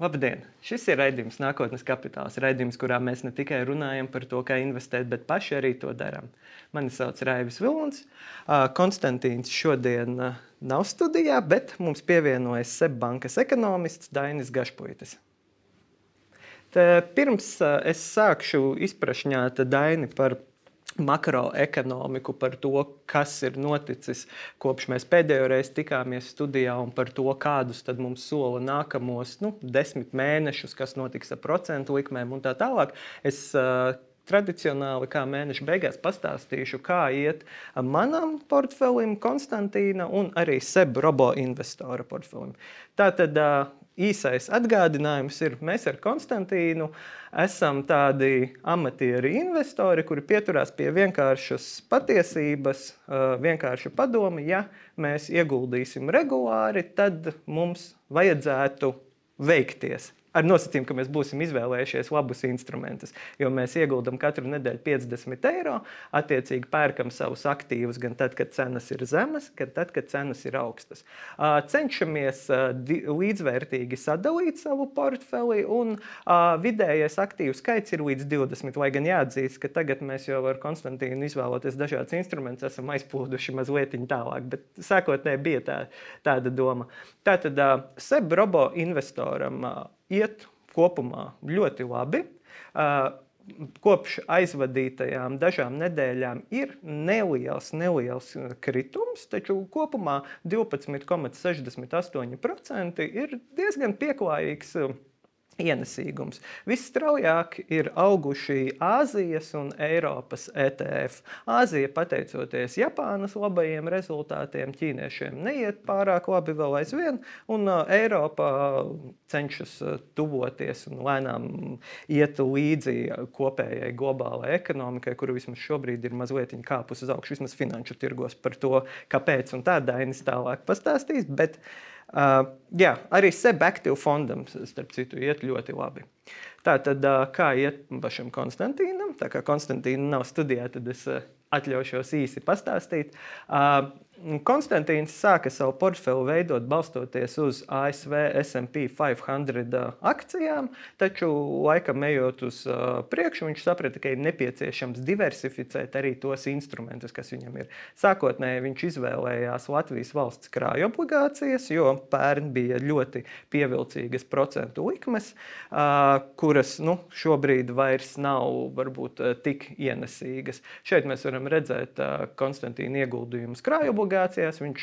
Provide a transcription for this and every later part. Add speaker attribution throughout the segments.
Speaker 1: Labdien! Šis ir raidījums Nākotnes kapitāls. Raidījums, kurā mēs ne tikai runājam par to, kā investēt, bet paši arī to darām. Mani sauc Raivis Vilons. Konstantīns šodien nav studijā, bet mums pievienojas Seibankas ekonomists Dainis Gašpuitis. Te pirms es sākšu izprašņāt Daini par makroekonomiku, par to, kas ir noticis kopš mēs pēdējo reizi tikāmies studijā un par to, kādus mums sola nākamos nu, desmit mēnešus, kas notiks ar procentu likmēm un tā tālāk. Es, uh, tradicionāli, kā mēneša beigās, pastāstīšu, kā iet manam portfelim, Konstantīna un arī SEB robo investora portfelim. Tātad īsais atgādinājums ir, mēs ar Konstantīnu esam tādi amatieri investori, kuri pieturās pie vienkāršas patiesības, vienkārša padoma. Ja mēs ieguldīsim regulāri, tad mums vajadzētu veikties ar nosacījumu, ka mēs būsim izvēlējušies labus instrumentus. Jo mēs ieguldam katru nedēļu 50 eiro, attiecīgi pērkam savus aktīvus gan tad, kad cenas ir zemas, gan tad, kad cenas ir augstas. Cenšamies līdzvērtīgi sadalīt savu portfeli, un vidējais aktīvu skaits ir līdz 20. Lai gan jāatzīst, ka tagad mēs jau ar Konstantīnu izvēloties dažādus instrumentus, esam aizplūduši mazliet tālāk, bet sākotnēji bija tā, tāda doma. Tātad SEB robo investoram iet kopumā ļoti labi. Kopš aizvadītajām dažām nedēļām ir neliels, neliels kritums, taču kopumā 12,68% ir diezgan pieklājīgs ienesīgums. Visstraujāk ir auguši Āzijas un Eiropas ETF. Āzija, pateicoties Japānas labajiem rezultātiem, ķīniešiem neiet pārāk labi vēl aizvien, un Eiropa cenšas tuvoties un lēnām iet līdzi kopējai globālajai ekonomikai, kuru vismaz šobrīd ir mazliet kāpus uz augšu, vismaz finanšu tirgos par to, kāpēc un tā Dainis tālāk pastāstīs. Bet, uh, Uh, jā, arī SEB aktīvu fondam, starp citu, iet ļoti labi. Tā tad, uh, kā iet pašam Konstantīnam, tā kā Konstantīna nav studijā, tad es uh, atļaušos īsi pastāstīt. Uh, Konstantīns sāka savu portfeli veidot balstoties uz ASV SP 500 akcijām, taču laikam ejot uz priekšu, viņš saprata, ka ir nepieciešams diversificēt arī tos instrumentus, kas viņam ir. Sākotnēji viņš izvēlējās Latvijas valsts krāju obligācijas, jo pērn bija ļoti pievilcīgas procentu likmes, kuras nu, šobrīd vairs nav varbūt tik ienesīgas. Šeit mēs varam redzēt Konstantīna ieguldījumus krāju obligācijās obligācijās. Viņš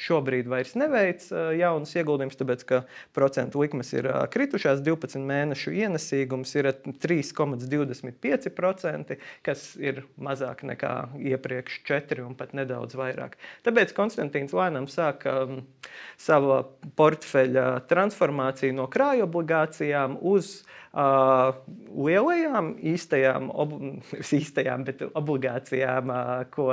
Speaker 1: šobrīd vairs neveic jaunus ieguldījumus, tāpēc ka procentu likmes ir kritušās. 12 mēnešu ienesīgums ir 3,25%, kas ir mazāk nekā iepriekš 4 un pat nedaudz vairāk. Tāpēc Konstantīns lēnām sāka savu portfeļa transformāciju no krāju obligācijām uz uh, lielajām īstajām, ob, īstajām obligācijām, uh, ko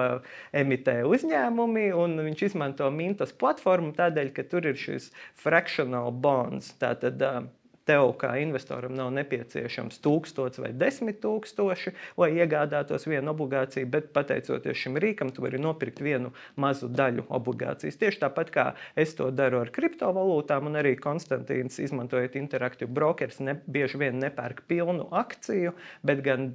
Speaker 1: emitē uzņēmumi. Viņš izmanto Mintas platformu tādēļ, ka tur ir šis fractional bonds. Tātad, tev kā investoram nav nepieciešams tūkstots vai desmit tūkstoši, lai iegādātos vienu obligāciju, bet pateicoties šim rīkam, tu vari nopirkt vienu mazu daļu obligācijas. Tieši tāpat kā es to daru ar kriptovalūtām, un arī Konstantīns, izmantojot interaktīvu brokeris, ne, bieži vien nepērk pilnu akciju, bet gan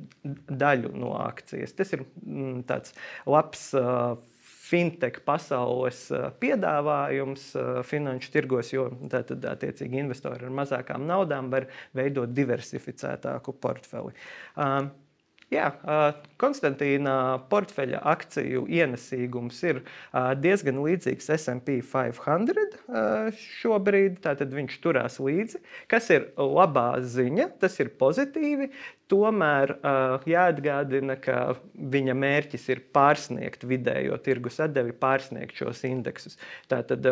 Speaker 1: daļu no akcijas. Tas ir mm, tāds labs. Uh, fintech pasaules eh, piedāvājums eh, finanšu tirgos, jo tad, attiecīgi, investori ar mazākām naudām var veidot diversificētāku portfeli. Um, Jā, Konstantīna portfeļa akciju ienesīgums ir diezgan līdzīgs SP 500 šobrīd. Tātad viņš turās līdzi, kas ir labā ziņa, tas ir pozitīvi. Tomēr jāatgādina, ka viņa mērķis ir pārsniegt vidējo tirgus atdevi, pārsniegt šos indeksus. Tātad,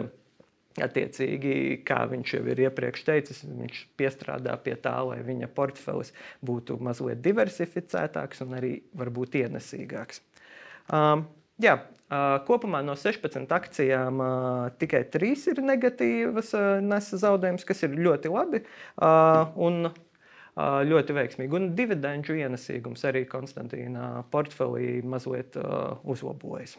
Speaker 1: Attiecīgi, kā viņš jau ir iepriekš teicis, viņš piestrādā pie tā, lai viņa portfelis būtu mazliet diversificētāks un arī varbūt ienesīgāks. Um, jā, uh, kopumā no 16 akcijām uh, tikai 3 ir negatīvas, uh, nesa zaudējumus, kas ir ļoti labi uh, un uh, ļoti veiksmīgi. Un dividendžu ienesīgums arī Konstantīna portfelī mazliet uh, uzlabojas.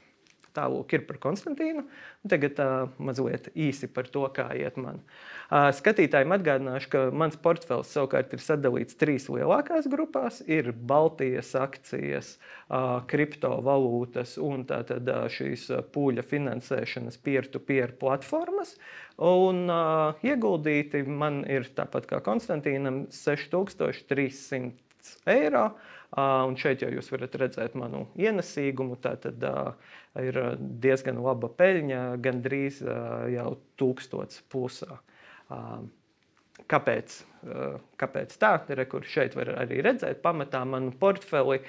Speaker 1: Tālāk ir par Konstantīnu. Tagad uh, mazliet īsi par to, kā iet man. Uh, skatītājiem atgādināšu, ka mans portfels savukārt ir sadalīts trīs lielākās grupās. Ir Baltijas akcijas, uh, kriptovalūtas un tātad, uh, šīs pūļa finansēšanas peer-to-peer platformas. Un uh, ieguldīti man ir tāpat kā Konstantīnam 6300 eiro. Uh, un šeit jau jūs varat redzēt manu ienesīgumu. Tā tad ir diezgan laba peļņa, gandrīz jau tūkstots plusā. Kāpēc? Kāpēc tā? Re, kur šeit var arī redzēt, pamatā manu portfeli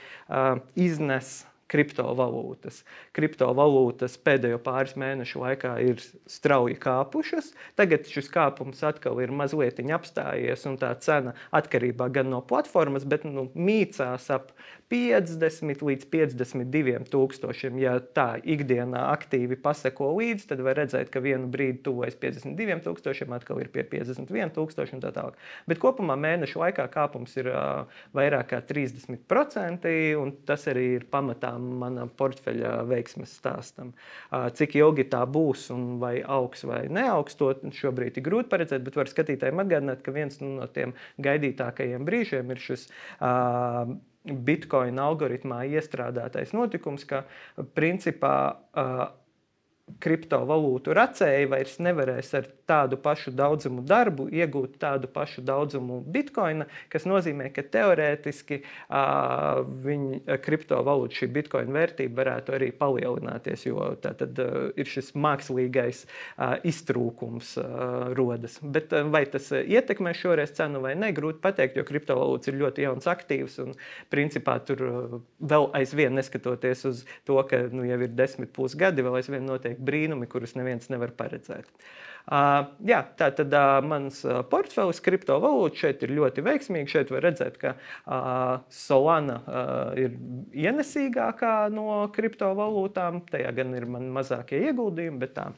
Speaker 1: iznes kriptovalūtas. Kriptovalūtas pēdējo pāris mēnešu laikā ir strauji kāpušas. Tagad šis kāpums atkal ir mazliet apstājies, un tā cena atkarībā gan no platformas, bet nu, mīcās ap 50 līdz 52 tūkstošiem. Ja tā ikdienā aktīvi paseko līdzi, tad var redzēt, ka vienu brīdi tuvojas 52 tūkstošiem, atkal ir pie 51 tūkstošiem un tā tālāk. Bet kopumā mēnešu laikā kāpums ir uh, vairāk kā 30%, un tas arī ir pamatā manam portfeļa veiksmes stāstam. Cik ilgi tā būs un vai augs vai neaugs, to šobrīd ir grūti paredzēt, bet var skatītājiem atgādināt, ka viens no tiem gaidītākajiem brīžiem ir šis. Uh, Bitcoin algoritmā iestrādātais notikums, ka principā uh, kriptovalūtu racēji vairs nevarēs ar tādu pašu daudzumu darbu iegūt tādu pašu daudzumu bitkoina, kas nozīmē, ka teorētiski uh, viņa kriptovalūta, šī bitkoina vērtība varētu arī palielināties, jo tā tad uh, ir šis mākslīgais uh, iztrūkums uh, rodas. Bet uh, vai tas ietekmē šoreiz cenu vai ne, grūti pateikt, jo kriptovalūtas ir ļoti jauns aktīvs un principā tur uh, vēl aizvien neskatoties uz to, ka nu, jau ir desmit plus gadi, vēl aizvien notiek brīnumi, kurus neviens nevar paredzēt. Uh, jā, tā tad uh, mans uh, portfelis, kriptovalūta šeit ir ļoti veiksmīgs. Šeit var redzēt, ka uh, Solana ir ienesīgākā no kriptovalūtām. Tajā gan ir man mazākie ieguldījumi, bet tā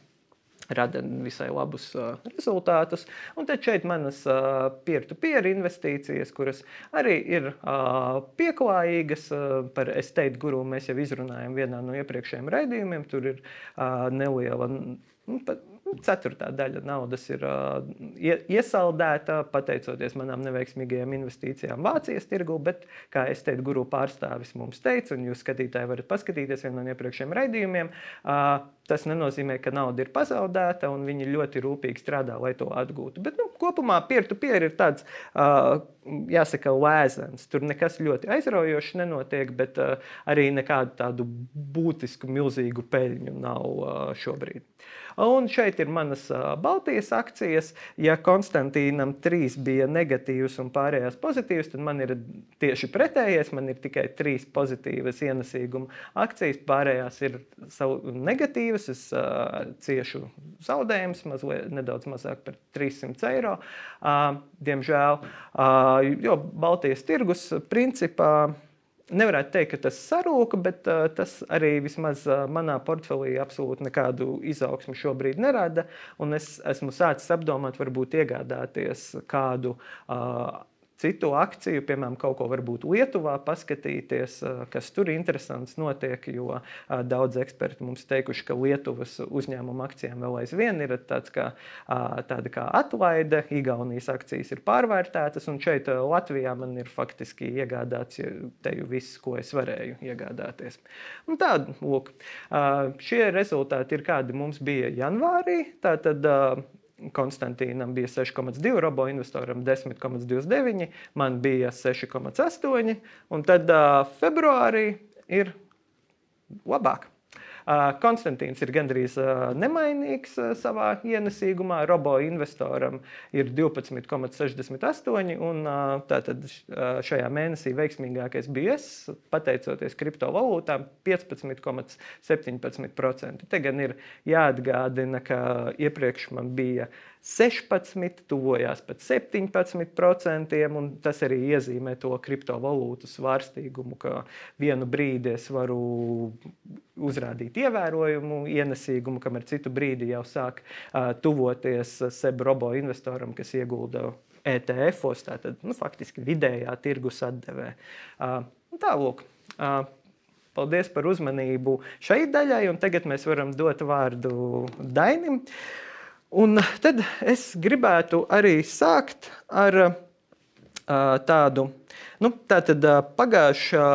Speaker 1: rada visai labus uh, rezultātus. Un tad šeit manas uh, peer-to-peer -peer investīcijas, kuras arī ir uh, pieklājīgas. Uh, par estate guru mēs jau izrunājām vienā no iepriekšējiem raidījumiem. Tur ir uh, neliela. Nu, pat, Ceturtā daļa naudas ir uh, iesaldēta pateicoties manām neveiksmīgajām investīcijām Vācijas tirgū, bet, kā es teicu, guru pārstāvis mums teica, un jūs skatītāji varat paskatīties vienā no iepriekšējiem raidījumiem, uh, tas nenozīmē, ka nauda ir pazaudēta, un viņi ļoti rūpīgi strādā, lai to atgūtu. Bet nu, kopumā peer-to-peer -peer ir tāds, uh, jāsaka, lēzens. Tur nekas ļoti aizraujošs nenotiek, bet uh, arī nekādu tādu būtisku, milzīgu peļņu nav uh, šobrīd. Un šeit ir manas Baltijas akcijas. Ja Konstantīnam trīs bija negatīvas un pārējās pozitīvas, tad man ir tieši pretējais. Man ir tikai trīs pozitīvas ienesīguma akcijas, pārējās ir negatīvas. Es uh, ciešu zaudējumus, nedaudz mazāk par 300 eiro. Uh, diemžēl, uh, jo Baltijas tirgus principā nevarētu teikt, ka tas sarūka, bet uh, tas arī vismaz uh, manā portfelī absolūti nekādu izaugsmu šobrīd nerada. Es esmu sācis apdomāt, varbūt iegādāties kādu uh, citu akciju, piemēram, kaut ko varbūt Lietuvā paskatīties, kas tur interesants notiek, jo daudz eksperti mums teikuši, ka Lietuvas uzņēmuma akcijām vēl aizvien ir tāds kā, tāda kā atlaide, Igaunijas akcijas ir pārvērtētas, un šeit Latvijā man ir faktiski iegādāts teju viss, ko es varēju iegādāties. Un tādi, lūk, šie rezultāti ir kādi mums bija janvārī. Tātad Konstantīnam bija 6,2, robo investoram 10,29, man bija 6,8, un tad uh, februārī ir labāk. Konstantīns ir gandrīz nemainīgs savā ienesīgumā. Robo investoram ir 12,68. Un tātad šajā mēnesī veiksmīgākais bija es, pateicoties kriptovalūtām, 15,17%. Te gan ir jāatgādina, ka iepriekš man bija 16, tuvojās pat 17%, un tas arī iezīmē to kriptovalūtu svārstīgumu, ka vienu brīdi es varu uzrādīt ievērojumu ienesīgumu, kamēr citu brīdi jau sāk uh, tuvoties seb robo investoram, kas ieguldīja ETF-os, tātad nu, faktiski vidējā tirgus atdevē. Uh, tālāk. Uh, Paldies par uzmanību šai daļai, un tagad mēs varam dot vārdu Dainim. Un tad es gribētu arī sākt ar uh, tādu Nu, Tātad pagājušā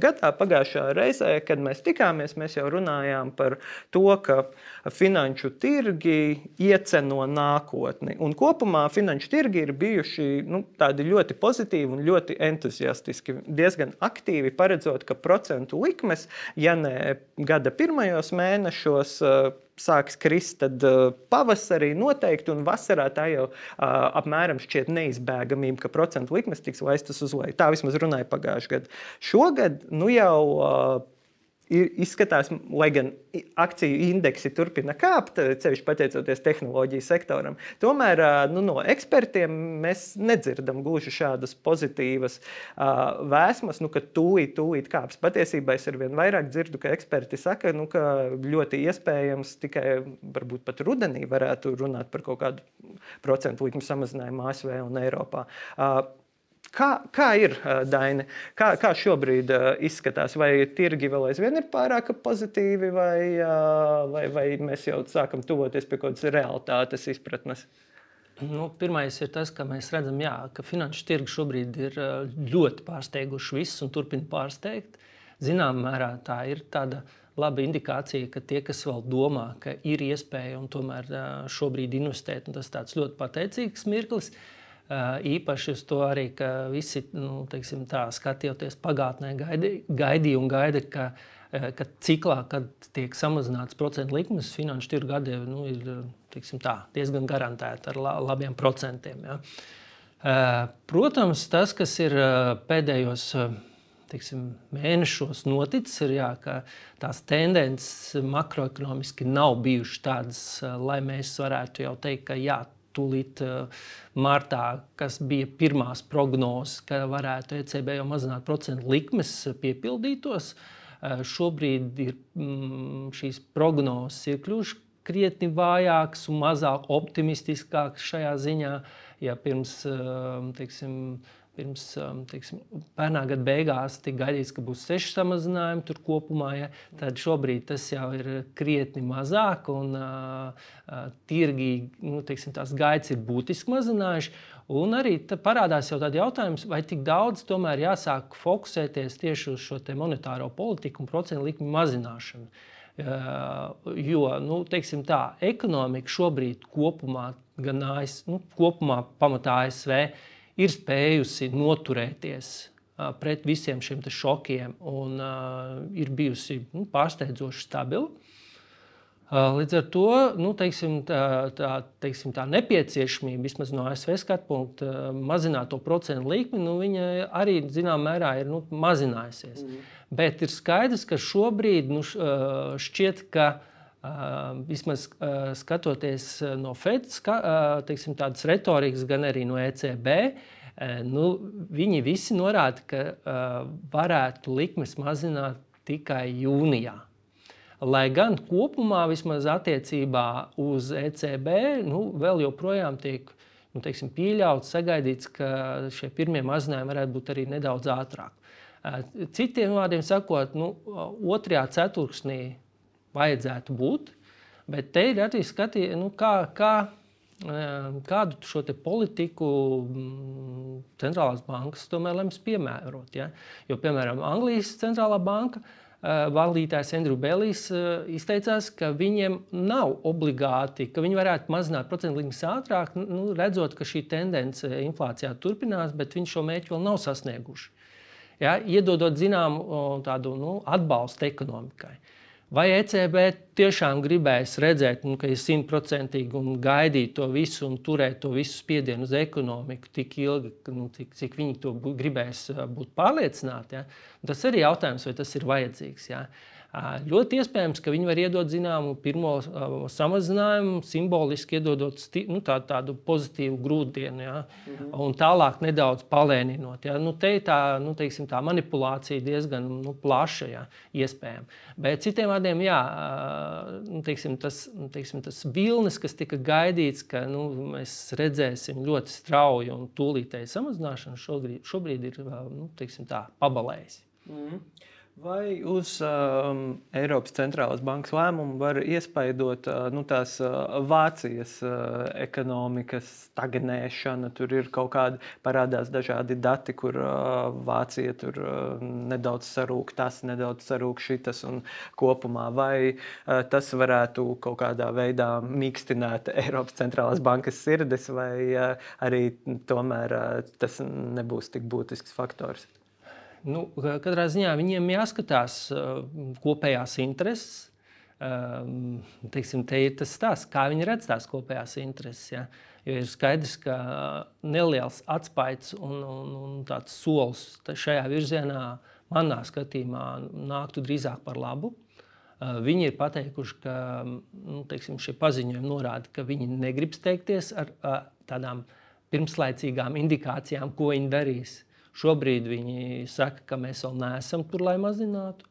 Speaker 1: gadā, pagājušā reizē, kad mēs tikāmies, mēs jau runājām par to, ka finanšu tirgi ieceno nākotni. Un kopumā finanšu tirgi ir bijuši nu, ļoti pozitīvi un ļoti entuziastiski. Diezgan aktīvi paredzot, ka procentu likmes, ja ne gada pirmajos mēnešos, sāks krist, tad uh, pavasarī noteikti, un vasarā tā jau uh, apmēram šķiet neizbēgamība, ka procentu likmes tiks laistas uz leju. Tā vismaz runāja pagājušajā gadā. Šogad nu jau uh, Izskatās, lai gan akciju indeksi turpina kāpt, ceļš pateicoties tehnoloģiju sektoram, tomēr nu, no ekspertiem mēs nedzirdam gluži šādas pozitīvas uh, vēsmas, nu, ka tūlīt, tūlīt kāps. Patiesībā es ar vien vairāk dzirdu, ka eksperti saka, nu, ka ļoti iespējams tikai varbūt pat rudenī varētu runāt par kaut kādu procentu likmu samazinājumu ASV un Eiropā. Uh, Kā, kā ir, Daina? Kā, kā šobrīd izskatās? Vai tirgi vēl aizvien ir pārāk pozitīvi, vai, vai, vai mēs jau sākam tuvoties pie kaut kādas realitātes izpratnes?
Speaker 2: Nu, Pirmais ir tas, ka mēs redzam, jā, ka finanšu tirgi šobrīd ir ļoti pārsteiguši visus un turpina pārsteigt. Zināmā mērā tā ir tāda laba indikācija, ka tie, kas vēl domā, ka ir iespēja un tomēr šobrīd investēt, tas ir ļoti pateicīgs mirklis. Uh, Īpaši uz to arī, ka visi nu, teiksim, tā, skatoties pagātnē, gaidīja gaidi un gaida, ka, ka ciklā, kad tiek samazināts procentu likmes, finanšu tirgu gadiem nu, ir teiksim, tā, diezgan garantēta ar labiem procentiem. Ja. Protams, tas, kas ir pēdējos teiksim, mēnešos noticis, ir, jā, ka tās tendences makroekonomiski nav bijušas tādas, lai mēs varētu jau teikt, ka jā, tūlīt uh, martā, kas bija pirmās prognozes, ka varētu ECB jau mazināt procentu likmes, piepildītos. Uh, šobrīd ir, mm, šīs prognozes ir kļuvušas krietni vājākas un mazāk optimistiskākas šajā ziņā. Ja pirms uh, teiksim, Pirms um, teiksim, pērnā gada beigās tika gaidīts, ka būs seši samazinājumi tur kopumā. Ja, tad šobrīd tas jau ir krietni mazāk, un uh, uh, tirgi nu, teiksim, tās gaidas ir būtiski mazinājuši. Un arī parādās jau tāds jautājums, vai tik daudz tomēr jāsāk fokusēties tieši uz šo monetāro politiku un procentu likmi mazināšanu. Uh, jo nu, tā, ekonomika šobrīd kopumā, gan ASV, nu, kopumā pamatā ASV, ir spējusi noturēties pret visiem šiem šokiem un ir bijusi nu, pārsteidzoši stabila. Līdz ar to nu, teiksim, tā, tā, teiksim, tā nepieciešamība, vismaz no ASV skatu punkta, mazināt to procentu likmi, nu, viņa arī zināmā mērā ir nu, mazinājusies. Mm. Bet ir skaidrs, ka šobrīd nu, šķiet, ka Uh, vismaz skatoties no FED, ska, teiksim, tādas retorikas, gan arī no ECB, nu, viņi visi norāda, ka varētu likmes mazināt tikai jūnijā. Lai gan kopumā, vismaz attiecībā uz ECB, nu, vēl joprojām tiek nu, teiksim, pieļauts, sagaidīts, ka šie pirmie mazinājumi varētu būt arī nedaudz ātrāk. Citiem vārdiem sakot, nu, otrajā ceturksnī vajadzētu būt. Bet te ir arī skatījums, nu, kā, kā, kādu šo politiku mm, centrālās bankas tomēr lems piemērot. Ja? Jo, piemēram, Anglijas centrālā banka valdītājs Andrew Bellijs izteicās, ka viņiem nav obligāti, ka viņi varētu mazināt procentu likmes ātrāk, nu, redzot, ka šī tendence inflācijā turpinās, bet viņi šo mērķi vēl nav sasnieguši. Ja? Iedodot zināmu tādu nu, atbalstu ekonomikai. Uh, Vai ECB tiešām gribēs redzēt, nu, ka ir simtprocentīgi un gaidīt to visu un turēt to visu spiedienu uz ekonomiku tik ilgi, nu, cik, cik viņi to gribēs būt pārliecināti? Ja? Tas ir jautājums, vai tas ir vajadzīgs. Ja? Ļoti iespējams, ka viņi var iedot zināmu pirmo samazinājumu, simboliski iedodot nu, tā, tādu pozitīvu grūdienu, ja, mhm. un tālāk nedaudz palēninot. Ja. Nu, te tā, nu, teiksim, tā manipulācija diezgan nu, plaša, ja, iespējama. Bet citiem vārdiem, jā, nu, teiksim, tas, nu, teiksim, tas vilnis, kas tika gaidīts, ka nu, mēs redzēsim ļoti strauju un tūlītēju samazināšanu, šobrīd, šobrīd ir nu, teiksim, tā, pabalējis. Mm.
Speaker 1: Vai uz um, Eiropas centrālās bankas lēmumu var iespaidot uh, nu, tās uh, Vācijas uh, ekonomikas stagnēšana? Tur ir kaut kādi parādās dažādi dati, kur uh, Vācija tur uh, nedaudz sarūk, tas nedaudz sarūk šitas un kopumā. Vai uh, tas varētu kaut kādā veidā mīkstināt Eiropas centrālās bankas sirdis, vai uh, arī tomēr uh, tas nebūs tik būtisks faktors?
Speaker 2: Nu, katrā ziņā viņiem jāskatās kopējās intereses. Teiksim, te ir tas stāsts, kā viņi redz tās kopējās intereses. Ja? Jo ir skaidrs, ka neliels atspējs un, un, un tāds solis šajā virzienā, manā skatījumā, nāktu drīzāk par labu. Viņi ir pateikuši, ka nu, teiksim, šie paziņojumi norāda, ka viņi negrib steigties ar, ar tādām pirmslaicīgām indikācijām, ko viņi darīs. Šobrīd viņi saka, ka mēs vēl neesam tur, lai mazinātu.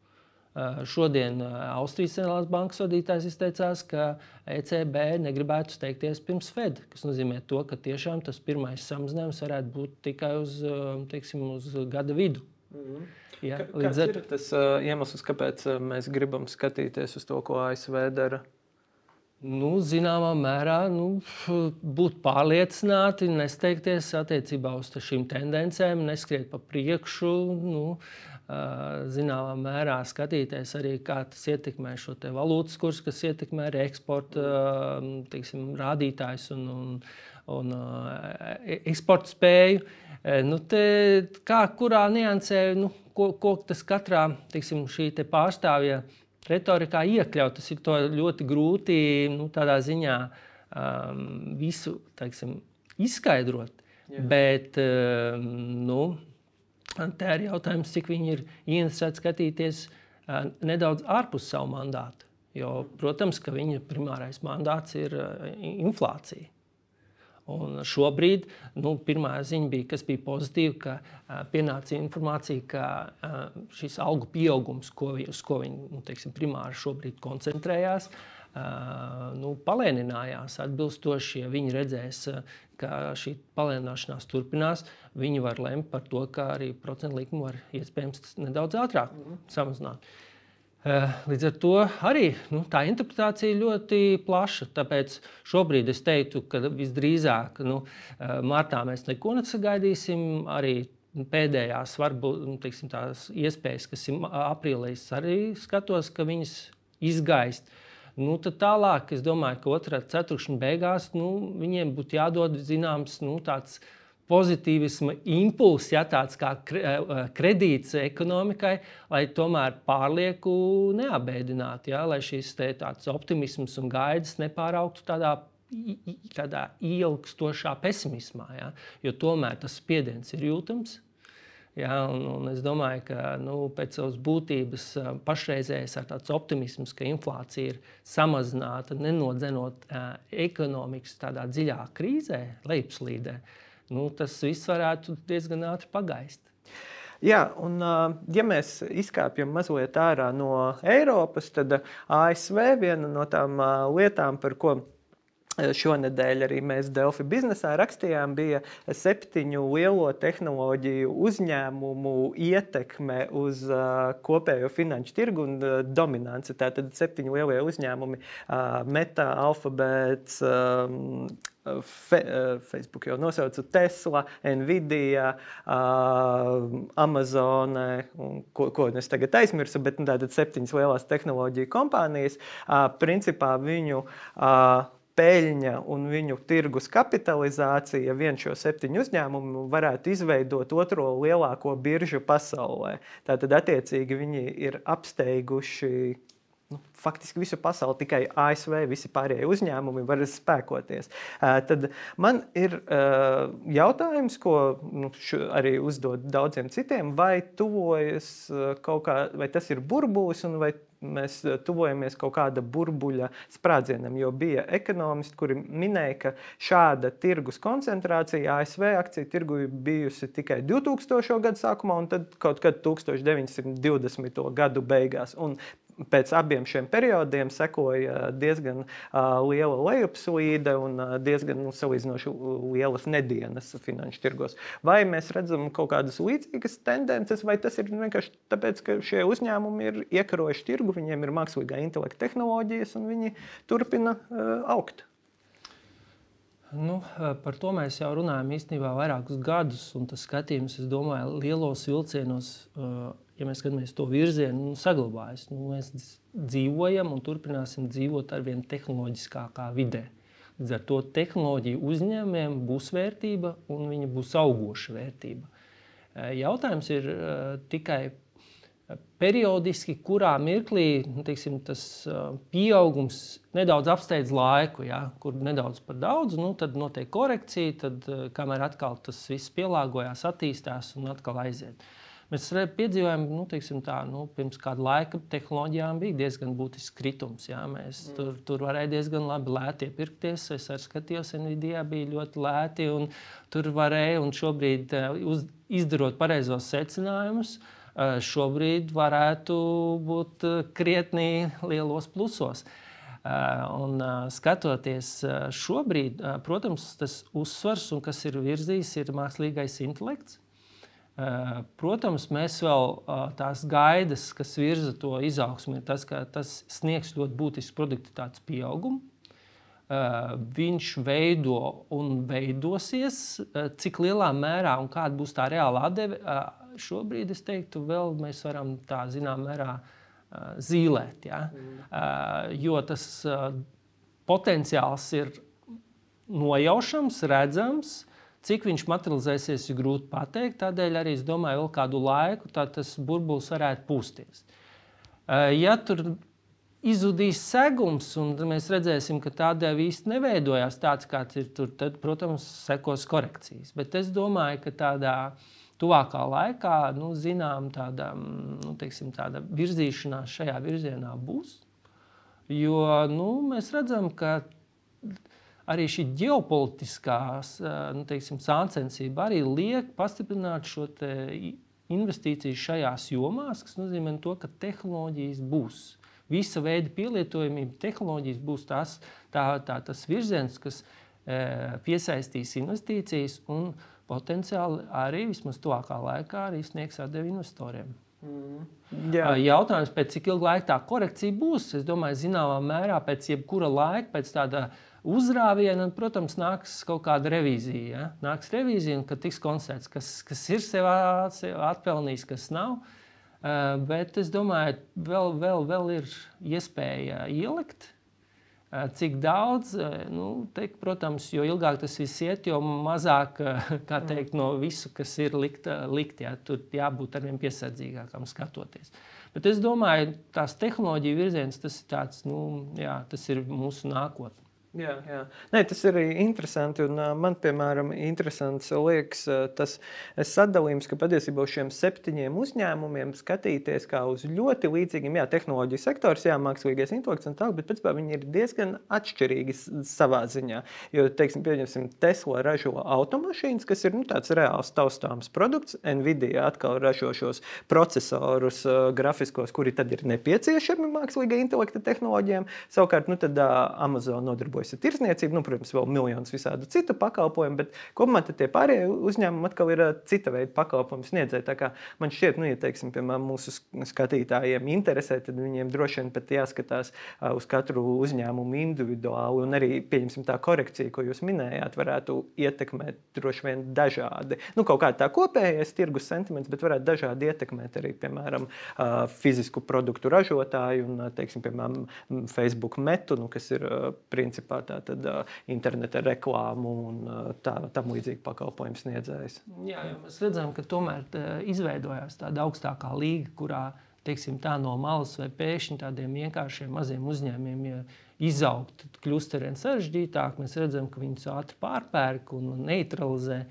Speaker 2: Eh, šodien eh, Austrijas centrālās bankas vadītājs izteicās, ka ECB negribētu steigties pirms Fed, kas nozīmē to, ka tiešām tas pirmais samazinājums varētu būt tikai uz, eh, teiksim, uz gada vidu. Mm -hmm.
Speaker 1: Ja, Kāds ar... ir tas uh, iemesls, kāpēc mēs gribam skatīties uz to, ko ASV dara?
Speaker 2: Nu, zināmā mērā nu, būt pārliecināti, nesteigties attiecībā uz šīm tendencēm, neskriet pa priekšu. Nu, Zināmā mērā skatīties arī, kā tas ietekmē šo valūtas kursu, kas ietekmē arī eksporta teiksim, rādītājus un, un, un eksporta spēju. Nu, te, kā kurā niansē, nu, ko, ko tas katrā teiksim, pārstāvja retorikā iekļaut. Tas ir ļoti grūti nu, tādā ziņā um, visu teiksim, izskaidrot. Jā. Bet um, nu, tā ir jautājums, cik viņi ir ieinteresēti skatīties uh, nedaudz ārpus savu mandātu. Jo, protams, ka viņa primārais mandāts ir uh, inflācija. Un šobrīd nu, pirmā ziņa bija, kas bija pozitīva, ka uh, pienāca informācija, ka uh, šis algu pieaugums, ko, vi, uz ko viņi nu, teiksim, primāri šobrīd koncentrējās, uh, nu, palēninājās atbilstoši. Ja viņi redzēs, ka šī palēnināšanās turpinās, viņi var lemt par to, ka arī procentu likumu var iespējams nedaudz ātrāk mm -hmm. Eh, līdz ar to arī nu, tā interpretācija ļoti plaša. Tāpēc šobrīd es teiktu, ka visdrīzāk nu, eh, martā mēs neko nesagaidīsim. Arī pēdējās varbūt nu, teiksim, iespējas, kas ir aprīlī, arī skatos, ka viņas izgaist. Nu, tad tālāk, es domāju, ka otrā ceturkšņa beigās nu, viņiem būtu jādod zināms nu, tāds pozitīvisma impulss, ja tāds kā eh, eh, kredīts ekonomikai, lai tomēr pārlieku neabēdinātu, ja, lai šis optimisms un gaidas nepāraugtu tādā. Tādā ilgstošā pesimismā, ja, jo tomēr tas spiediens ir jūtams. Ja, un, un es domāju, ka nu, pēc savas būtības eh, pašreizējais ir tāds optimisms, ka inflācija ir samazināta, nenodzenot uh, ekonomikas tādā dziļā krīzē, lejupslīdē. Uh, nu, tas viss varētu diezgan ātri pagaist.
Speaker 1: Jā, un ja mēs izkāpjam mazliet ārā no Eiropas, tad ASV viena no tām lietām, par ko Šonadēļ arī mēs Delfi biznesā rakstījām, bija septiņu lielo tehnoloģiju uzņēmumu ietekme uz uh, kopējo finanšu tirgu un uh, dominanci. Tātad septiņi lielie uzņēmumi uh, - Meta, Alphabet, um, Fe, Facebook jau nosaucu Tesla, Nvidia, Amazon, ko, ko es tagad aizmirsu, bet nu, tātad septiņas lielās tehnoloģiju kompānijas. Principā viņu peļņa un viņu tirgus kapitalizācija, viens šo septiņu uzņēmumu varētu izveidot otro lielāko biržu pasaulē. Tātad, attiecīgi, viņi ir apsteiguši nu, faktiski visu pasauli, tikai ASV, visi pārējie uzņēmumi var spēkoties. Tad man ir jautājums, ko nu, arī uzdod daudziem citiem, vai tuvojas kaut kā, vai tas ir burbulis un vai mēs eh, tuvojamies kaut kāda burbuļa sprādzienam. Jo bija ekonomisti, kuri minēja, ka šāda tirgus koncentrācija ASV akciju tirgu ir bijusi tikai 2000. gada sākumā un tad kaut kad 1920. gadu beigās. Un pēc abiem šiem periodiem sekoja diezgan uh, liela lejupslīde un uh, diezgan nu, salīdzinoši lielas nedēļas finanšu tirgos. Vai mēs redzam kaut kādas līdzīgas tendences, vai tas ir vienkārši tāpēc, ka šie uzņēmumi ir iekarojuši tirgu, viņiem ir mākslīgā intelekta tehnoloģijas un viņi turpina uh, augt?
Speaker 2: Nu, par to mēs jau runājam īstenībā vairākus gadus. Tas skatījums, es domāju, lielos vilcienos ja mēs skatāmies to virzienu, nu, saglabājas. Nu, mēs dzīvojam un turpināsim dzīvot ar vien tehnoloģiskākā vidē. Līdz ar to tehnoloģiju uzņēmumiem būs vērtība un viņa būs augoša vērtība. Eh, jautājums ir uh, tikai eh, periodiski, kurā mirklī nu, teiksim, tas pieaugums nedaudz apsteidz laiku, ja, kur nedaudz par daudz, nu, tad notiek korekcija, tad kamēr atkal tas viss pielāgojās, attīstās un atkal aiziet. Uh, Mēs piedzīvojām, nu, tā, nu, pirms kāda laika tehnoloģijām bija diezgan būtisks kritums. Jā, mēs mm. tur, tur varēja diezgan labi lēti iepirkties. Es arī skatījos, Nvidia bija ļoti lēti. Tur varēja, un šobrīd, eh, uz, izdarot pareizos secinājumus, eh, šobrīd varētu būt eh, krietni lielos plusos. Un, skatoties šobrīd, protams, tas uzsvars, un kas ir virzījis, ir mākslīgais intelekts. Eh, protams, mēs vēl eh, tās gaidas, kas virza to izaugsmu, ir tas, ka tas sniegs ļoti būtisku produktivitātes pieaugumu. Eh, viņš veido un veidosies, cik lielā mērā un kāda būs tā reāla atdeve. Šobrīd es teiktu, vēl mēs varam tā zināmā mērā zīmēt. Ja? Jo tas potenciāls ir nojaušams, redzams. Cik viņš materializēsies, ir grūti pateikt. Tādēļ arī es domāju, vēl kādu laiku tas burbulis varētu pūsties. Eh, ja tur izzudīs segums, un mēs redzēsim, ka tādēļ īsti neveidojās tāds, kāds ir tur, tad, protams, sekos korekcijas. Bet es domāju, ka tādā tuvākā laikā, nu, zinām, tāda, nu, teiksim, tāda virzīšanās šajā virzienā būs. Jo nu, mēs redzam, ka arī šī ģeopolitiskā nu, teiksim, sāncensība arī liek pastiprināt šo investīciju šajās jomās, kas nozīmē to, ka tehnoloģijas būs. Visa veida pielietojamība tehnoloģijas būs tās, tā, tā, tas virziens, kas e, piesaistīs investīcijas un potenciāli arī vismaz tuvākā laikā arī sniegs atdevi investoriem. Mm. Jā. Jautājums, pēc cik ilga laika tā korekcija būs? Es domāju, zināmā mērā pēc jebkura laika, pēc tāda uh, uzrāvienu, un, protams, nāks kaut kāda revīzija. Ja? Nāks revīzija, un tiks konstatēts, kas, kas ir sev, sev atpelnījis, kas nav. Uh, bet es domāju, vēl, vēl, vēl ir iespēja ielikt. Uh, cik daudz, uh, nu, teikt, protams, jo ilgāk tas viss iet, jo mazāk teikt, no visu, kas ir likt, likt jā, tur jābūt arvien piesardzīgākam skatoties. Bet es domāju, tās tehnoloģija virziens, tas ir, tāds, nu, jā, tas ir mūsu nākotne.
Speaker 1: Jā, jā. Nē, tas ir interesanti. Un, uh, man, piemēram, interesants liekas uh, tas sadalījums, ka patiesībā uz šiem septiņiem uzņēmumiem skatīties kā uz ļoti līdzīgiem, jā, tehnoloģiju sektors, jā, mākslīgais intelekts un tā, bet pēc tam viņi ir diezgan atšķirīgi savā ziņā. Jo, teiksim, pieņemsim, Tesla ražo automašīnas, kas ir nu, tāds reāls taustāms produkts. Nvidia atkal ražo šos procesorus, uh, grafiskos, kuri tad ir nepieciešami mākslīgā intelekta tehnoloģijām. Savukārt, nu, tad, uh, Amazon nodarbojas nodarbojas ar tirzniecību, nu, protams, vēl miljonus visādu citu pakalpojumu, bet kopumā tie pārējie uzņēmumi atkal ir cita veida pakalpojumu sniedzēji. Man šķiet, nu, ja teiksim, piemēram, mūsu skatītājiem interesē, tad viņiem droši vien pat jāskatās uz katru uzņēmumu individuāli, un arī tā korekcija, ko jūs minējāt, varētu ietekmēt droši vien dažādi. Nu, kaut kā tā kopējais tirgus sentiments, bet varētu dažādi ietekmēt arī, piemēram, fizisku produktu ražotāju un, teiksim, piemēram, Facebook metu, nu, kas ir principā principā tā tad, uh, interneta reklāmu un uh, tā, tam līdzīgi pakalpojumu sniedzējs.
Speaker 2: Jā, jā, mēs redzam, ka tomēr tā, izveidojās tāda augstākā līga, kurā teiksim, tā no malas vai pēkšņi tādiem vienkāršiem maziem uzņēmumiem ja izaugt, tad kļūst ar vien sarežģītāk. Mēs redzam, ka viņus ātri pārpērk un neutralizē.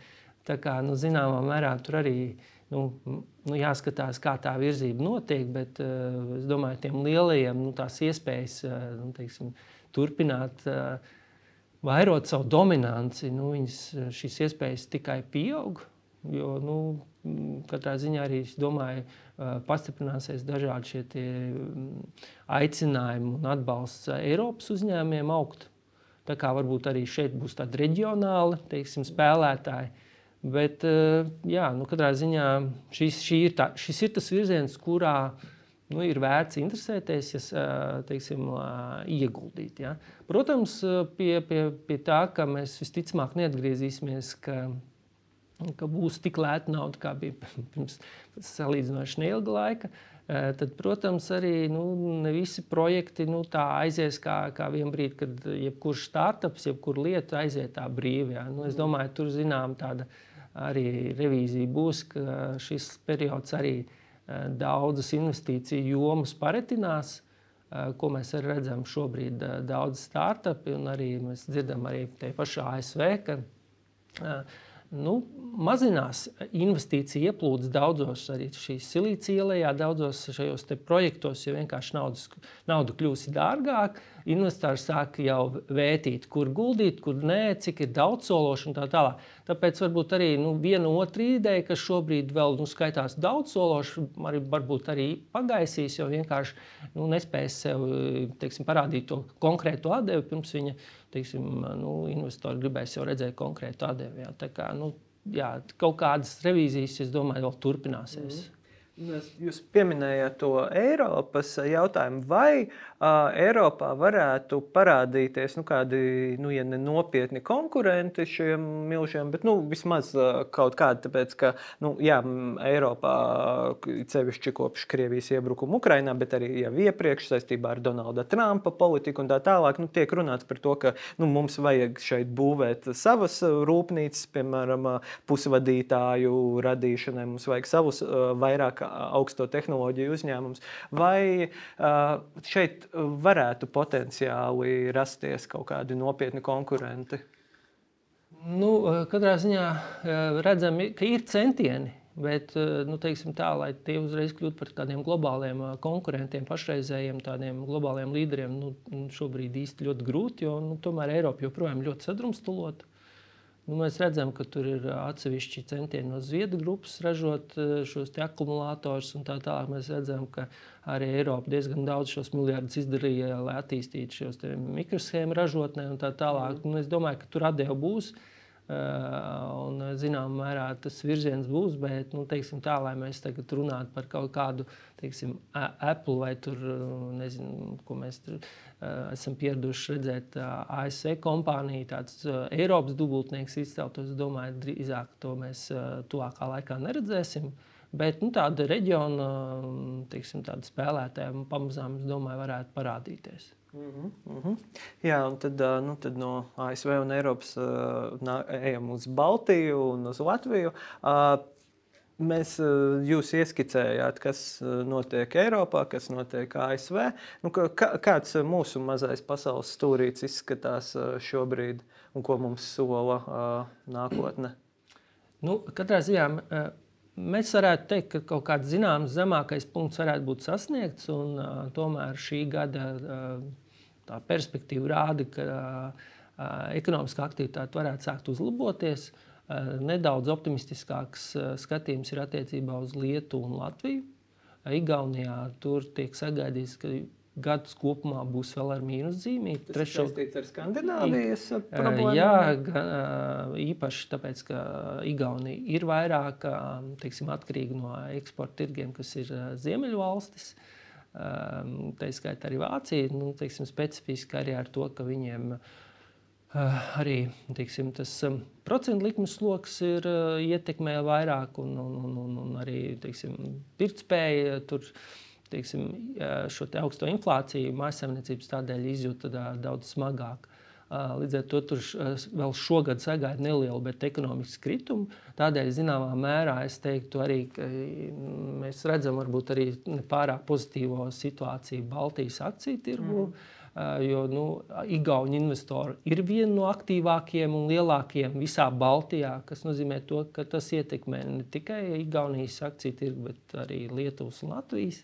Speaker 2: Tā kā nu, zināmā mērā tur arī nu, nu, jāskatās, kā tā virzība notiek, bet uh, es domāju, ka tiem lielajiem nu, tās iespējas uh, nu, teiksim, turpināt uh, vairot savu dominanci, nu, viņas, šīs iespējas tikai pieaug. Jo, nu, katrā ziņā arī es domāju, pastiprināsies dažādi šie aicinājumi un atbalsts Eiropas uzņēmumiem augt. Tā kā varbūt arī šeit būs tādi reģionāli teiksim, spēlētāji. Bet, jā, nu, katrā ziņā šis, ir tā, šis ir tas virziens, kurā nu, ir vērts interesēties, ja teiksim, ieguldīt. Ja. Protams, pie, pie, pie tā, ka mēs visticamāk neatgriezīsimies, ka ka būs tik lēta nauda, kā bija pirms salīdzinoši neilga laika. Tad, protams, arī nu, ne visi projekti nu, tā aizies kā, kā vienā brīdī, kad jebkurš startups, jebkura lieta aiziet tā brīvi. Ja. Nu, es domāju, tur zinām tāda arī revīzija būs, ka šis periods arī daudzas investīciju jomas paretinās ko mēs arī redzam šobrīd, daudz startupi, un arī mēs dzirdam arī te pašā ASV, ka nu, mazinās investīcija ieplūdes daudzos arī šīs silīcija ielā, daudzos šajos projektos, jo vienkārši naudas, nauda kļūst dārgāka. Investori sāk jau vērtīt, kur guldīt, kur nē, cik ir daudz sološu un tā tālāk. Tāpēc varbūt arī nu, viena otra ideja, kas šobrīd vēl nu, skaitās daudz sološu, arī, varbūt arī pagaisīs, jo vienkārši nu, nespēs sev teiksim, parādīt to konkrēto atdevi pirms viņa teiksim, nu, investori gribēs jau redzēt konkrētu atdevi. Tā kā nu, jā, kaut kādas revīzijas, es domāju, vēl turpināsies. Mm.
Speaker 1: Jūs pieminējāt to Eiropas jautājumu, vai Eiropā varētu parādīties nu, kādi nu, ja nopietni konkurenti šiem milžiem, bet nu, vismaz kaut kādi. Tāpēc, ka nu, jā, Eiropā cevišķi kopš Krievijas iebrukuma Ukrajinā, bet arī jau iepriekš saistībā ar Donalda Trumpa politiku un tā tālāk, nu, tiek runāts par to, ka nu, mums vajag šeit būvēt savas rūpnīcas, piemēram, pusvadītāju radīšanai, mums vajag savus vairāk augsto tehnoloģiju uzņēmums. Vai šeit varētu potenciāli rasties kaut kādi nopietni konkurenti?
Speaker 2: Nu, katrā ziņā redzam, ka ir centieni. Bet, nu, tā, lai tie uzreiz kļūtu par tādiem globāliem konkurentiem, pašreizējiem tādiem globāliem līderiem, nu, šobrīd īsti ļoti grūti, jo nu, tomēr Eiropa joprojām ļoti sadrumstalota. Nu, mēs redzam, ka tur ir atsevišķi centieni no Zviedru grupas ražot šos akumulatorus un tā tālāk. Mēs redzam, ka arī Eiropa diezgan daudz šos miljardus izdarīja, lai attīstītu šos mikroshēmu ražotnē un tā tālāk. Nu, es domāju, ka tur atdeva būs. Un, zinām, mērā tas virziens būs, bet nu, teiksim, tā, lai mēs tagad runātu par kaut kādu teiksim, Apple vai tur, nezinu, ko mēs tur esam pieraduši redzēt, ASV kompāniju, tāds Eiropas dubultnieks izceltos. Es domāju, drīzāk to mēs tuvākā laikā neredzēsim. Bet nu, tāda reģiona teiksim, tāda spēlētāja pamazām, es domāju, varētu parādīties. Mm
Speaker 1: -hmm, mm. Jā, un tad, nu, tad no ASV un Eiropas uh, ejam uz Baltiju un uz Latviju. Uh, Mēs jūs ieskicējāt, kas notiek Eiropā, kas notiek ASV. Nu, kā, kāds mūsu mazais pasaules stūrītis izskatās šobrīd un ko mums sola nākotne?
Speaker 2: Nu, katrā ziņā mēs varētu teikt, ka kaut kāds zināms zemākais punkts varētu būt sasniegts, un tomēr šī gada perspektīva rāda, ka ekonomiskā aktivitāte varētu sākt uzlaboties. Uh, nedaudz optimistiskāks uh, skatījums ir attiecībā uz Lietuvu un Latviju. Igaunijā tur tiek sagaidīts, ka gads kopumā būs vēl ar mīnuszīmī.
Speaker 1: Tas Trešo... ir saistīts ar Skandināvijas problēmām?
Speaker 2: Jā, īpaši tāpēc, ka Igaunija ir vairāk teiksim, atkarīga no eksporta tirgiem, kas ir Ziemeļvalstis. valstis. Tā skaitā arī Vācija, nu, teiksim, specifiski arī ar to, ka viņiem uh, arī teiksim, tas um, procentu likmes sloks ir uh, ietekmē vairāk, un, un, un, un, un arī pirktspēja tur. Teiksim, šo te augsto inflāciju mājasemniecības tādēļ izjūta daudz smagāk. Līdz ar to tur vēl šogad sagaida nelielu, bet ekonomisku kritumu. Tādēļ, zināmā mērā, es teiktu, arī mēs redzam arī nepārāk pozitīvo situāciju Baltijas akciju tirgu. Mm. Jo nu, Igauni investori ir viena no aktīvākajiem un lielākajiem visā Baltijā, kas nozīmē, to, ka tas ietekmē ne tikai Igaunijas akciju tirgu, bet arī Lietuvas un Latvijas.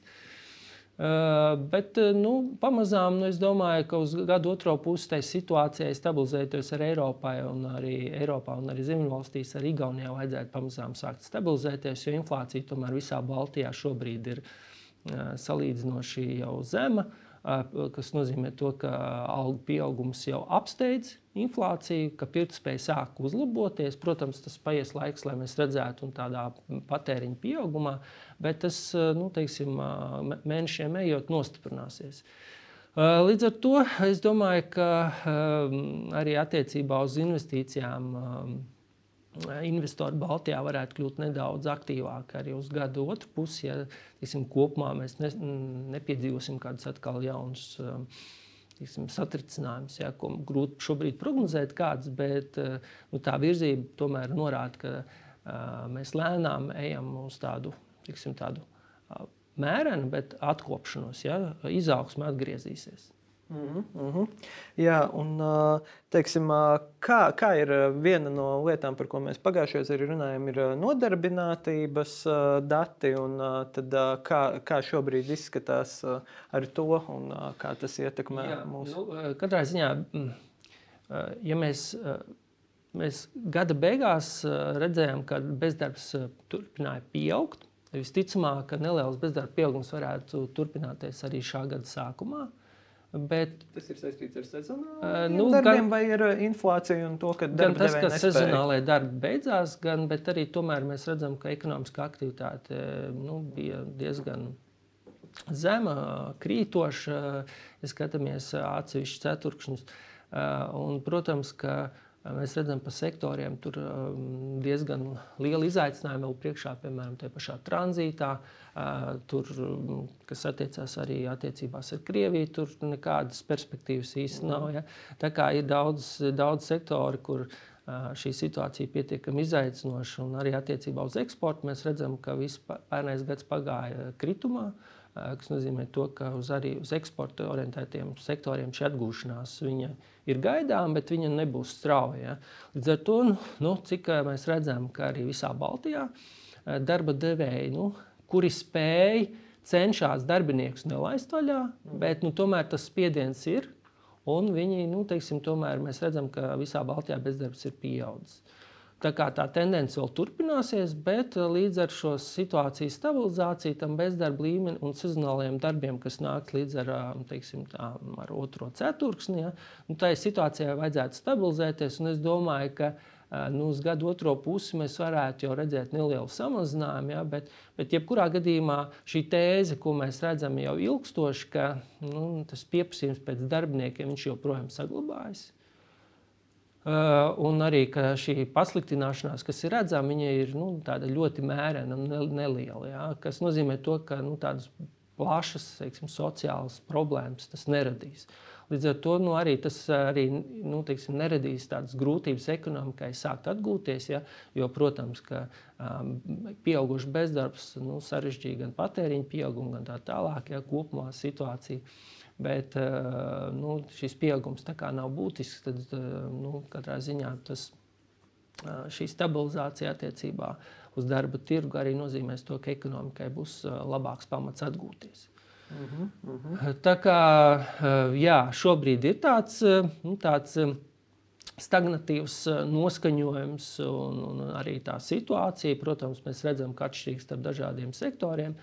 Speaker 2: Uh, bet nu, pamazām nu, es domāju, ka uz gadu otro pusi tai situācijai stabilizēties ar Eiropai un arī Eiropā un arī Ziemeļvalstīs, arī Igaunijā vajadzētu pamazām sākt stabilizēties, jo inflācija tomēr visā Baltijā šobrīd ir uh, salīdzinoši jau zema. Uh, kas nozīmē to, ka algu pieaugums jau apsteidz inflāciju, ka pirktspēja sāk uzlaboties. Protams, tas paies laiks, lai mēs redzētu tādā patēriņa pieaugumā, bet tas nu, teiksim, mēnešiem ejot nostiprināsies. Līdz ar to es domāju, ka arī attiecībā uz investīcijām investori Baltijā varētu kļūt nedaudz aktīvāki arī uz gadu otru pusi. Ja tiksim, kopumā mēs ne, nepiedzīvosim kādus atkal jaunus um, tiksim, satricinājumus, ja, ko grūti šobrīd prognozēt, kāds, bet uh, nu, tā virzība tomēr norāda, ka uh, mēs lēnām ejam uz tādu, tiksim, tādu uh, mērenu, bet atkopšanos, ja, izaugsme atgriezīsies.
Speaker 1: Mm -hmm. Jā, un teiksim, kā, kā ir viena no lietām, par ko mēs pagājušajā gadā arī runājām, ir nodarbinātības dati. Tad, kā, kā šobrīd izskatās ar to un kā tas ietekmē Jā, mūsu?
Speaker 2: Nu, katrā ziņā, mm, ja mēs, mēs gada beigās redzējām, ka bezdarbs turpināja pieaugt, visticamāk, ka neliels bezdarba pieaugums varētu turpināties arī šā gada sākumā.
Speaker 1: Bet, tas ir saistīts ar sezonāliem nu, darbiem, gan, vai ar inflāciju un to, ka
Speaker 2: gan tas, ka sezonālajie darbi beidzās, gan arī tomēr mēs redzam, ka ekonomiskā aktivitāte nu, bija diezgan zema, krītoša, ja skatāmies atsevišķus ceturkšņus. Un, protams, ka Mēs redzam, ka sektoriem tur diezgan liela izaicinājuma vēl priekšā, piemēram, tajā pašā tranzītā. Tur, kas attiecās arī attiecībās ar Krieviju, tur nekādas perspektīvas īsti nav. Ja? Tā kā ir daudz, daudz sektori, kur šī situācija ir pietiekami izaicinoša, un arī attiecībā uz eksportu mēs redzam, ka viss pērnais gads pagāja kritumā. Uh, kas nozīmē to, ka uz arī uz eksporta orientētiem sektoriem šī atgūšanās ir gaidāma, bet viņa nebūs strauja. Ja. Līdz ar to, nu, nu, cik mēs redzam, ka arī visā Baltijā darba devēji, nu, kuri spēj, cenšas darbiniekus nelaist vaļā, bet nu, tomēr tas spiediens ir. Un viņi, nu, teiksim, tomēr mēs redzam, ka visā Baltijā bezdarbs ir pieaudzis. Tā, tā tendence vēl turpināsies, bet eh, līdz ar šo situācijas stabilizāciju, tam bezdarba līmenim un sezonālajiem darbiem, kas nāk līdz ar, eh, teiksim, tā, ar otro ceturksni, ja, nu, tai situācijai vajadzētu stabilizēties. Es domāju, ka eh, nu, uz gadu otro pusi mēs varētu jau redzēt nelielu samazinājumu, ja, bet, bet jebkurā gadījumā šī tēze, ko mēs redzam jau ilgstoši, ka nu, tas pieprasījums pēc darbiniekiem joprojām saglabājas. Uh, un arī šī pasliktināšanās, kas ir redzama, ir nu, ļoti mērena un neliela. Ja, kas nozīmē, to, ka nu, tādas plašas teiksim, sociālas problēmas tas neradīs. Līdz ar to nu, arī tas arī, nu, teiksim, neradīs tādas grūtības ekonomikai sākt atgūties. Ja, jo, protams, ka um, pieaugušs bezdarbs nu, sarežģīja gan patēriņa pieaugumu, gan tā tālāk, ja kopumā situācija bet eh, nu, šis pieaugums nav būtisks, tad eh, nu, katrā ziņā tas, eh, šī stabilizācija attiecībā uz darba tirgu arī nozīmēs to, ka ekonomikai būs labāks pamats atgūties. Uh -huh, uh -huh. Tā kā jā, šobrīd ir tāds, nu, tāds stagnatīvs noskaņojums un, un arī tā situācija. Protams, mēs redzam, ka atšķirīgs starp dažādiem sektoriem,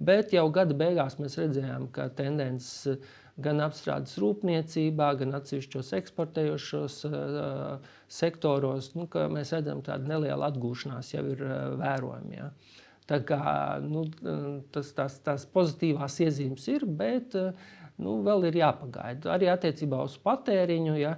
Speaker 2: bet jau gada beigās mēs redzējām, ka tendences gan apstrādes rūpniecībā, gan atsevišķos eksportējošos uh, sektoros, nu, mēs redzam, tāda neliela atgūšanās jau ir uh, vērojama. Ja. Tā kā, nu, tas, tās, tās pozitīvās iezīmes ir, bet nu, vēl ir jāpagaida. Arī attiecībā uz patēriņu. Ja,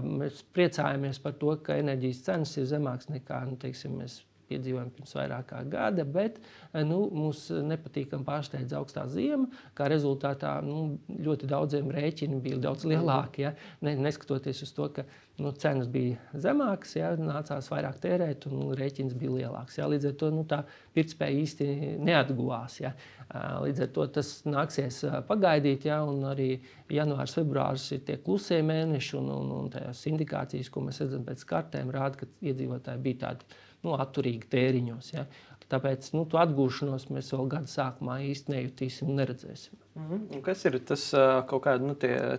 Speaker 2: mēs priecājamies par to, ka enerģijas cenas ir zemākas nekā nu, teiksim, mēs piedzīvojam pirms vairāk kā gada, bet eh, nu, mums nepatīkami pārsteidz augstā zima. Kā rezultātā nu, ļoti daudziem rēķini bija daudz lielāki. Ja? Ne, neskatoties uz to, ka nu, cenas bija zemākas, ja? nācās vairāk tērēt un rēķins bija lielāks. Ja? Līdz ar to nu, tā pirktspēja īsti neatguvās. Ja? Līdz ar to tas nāksies pagaidīt, ja? un arī janvārs, februāris ir tie klusie mēneši, un, un, un tās indikācijas, ko mēs redzam pēc kartēm, rāda, ka iedzīvotāji bija tādi nu, atturīgi tēriņos. Ja. Tāpēc nu, to atgūšanos mēs vēl gada sākumā īsti nejutīsim un neredzēsim.
Speaker 1: Mm -hmm. Kas ir tas kaut kādi nu,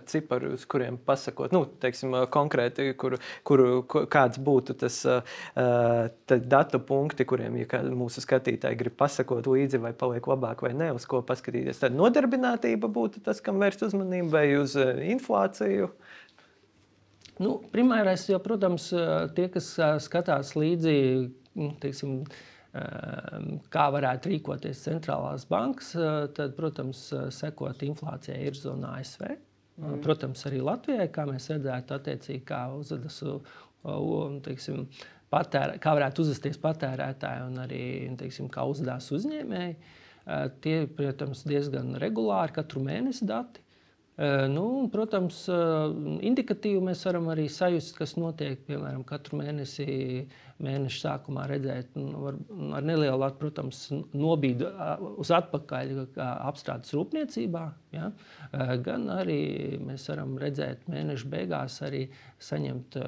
Speaker 1: cipari, uz kuriem pasakot, nu, teiksim, konkrēti, kur, kur, kāds būtu tas datu punkti, kuriem ja mūsu skatītāji grib pasakot līdzi, vai paliek labāk vai ne, uz ko paskatīties? Tad nodarbinātība būtu tas, kam vērst uzmanību, vai uz inflāciju?
Speaker 2: Nu, Primārais, jau, protams, tie, kas skatās līdzi, nu, teiksim, Ehm, kā varētu rīkoties centrālās bankas, eh, tad, protams, eh, sekot inflācijai ir zona ASV. Mm. Protams, arī Latvijai, kā mēs redzētu, attiecīgi, kā uzvedas teiksim, patērē, kā varētu uzvesties patērētāji un arī teiksim, kā uzvedās uzņēmēji. Eh, tie, protams, diezgan regulāri katru mēnesi dati. Nu, un, protams, indikatīvi mēs varam arī sajust, kas notiek. Piemēram, katru mēnesi, mēneša sākumā redzēt var, ar nelielu, protams, nobīdu uz atpakaļ apstrādes rūpniecībā. Ja? Gan arī mēs varam redzēt mēneša beigās arī saņemt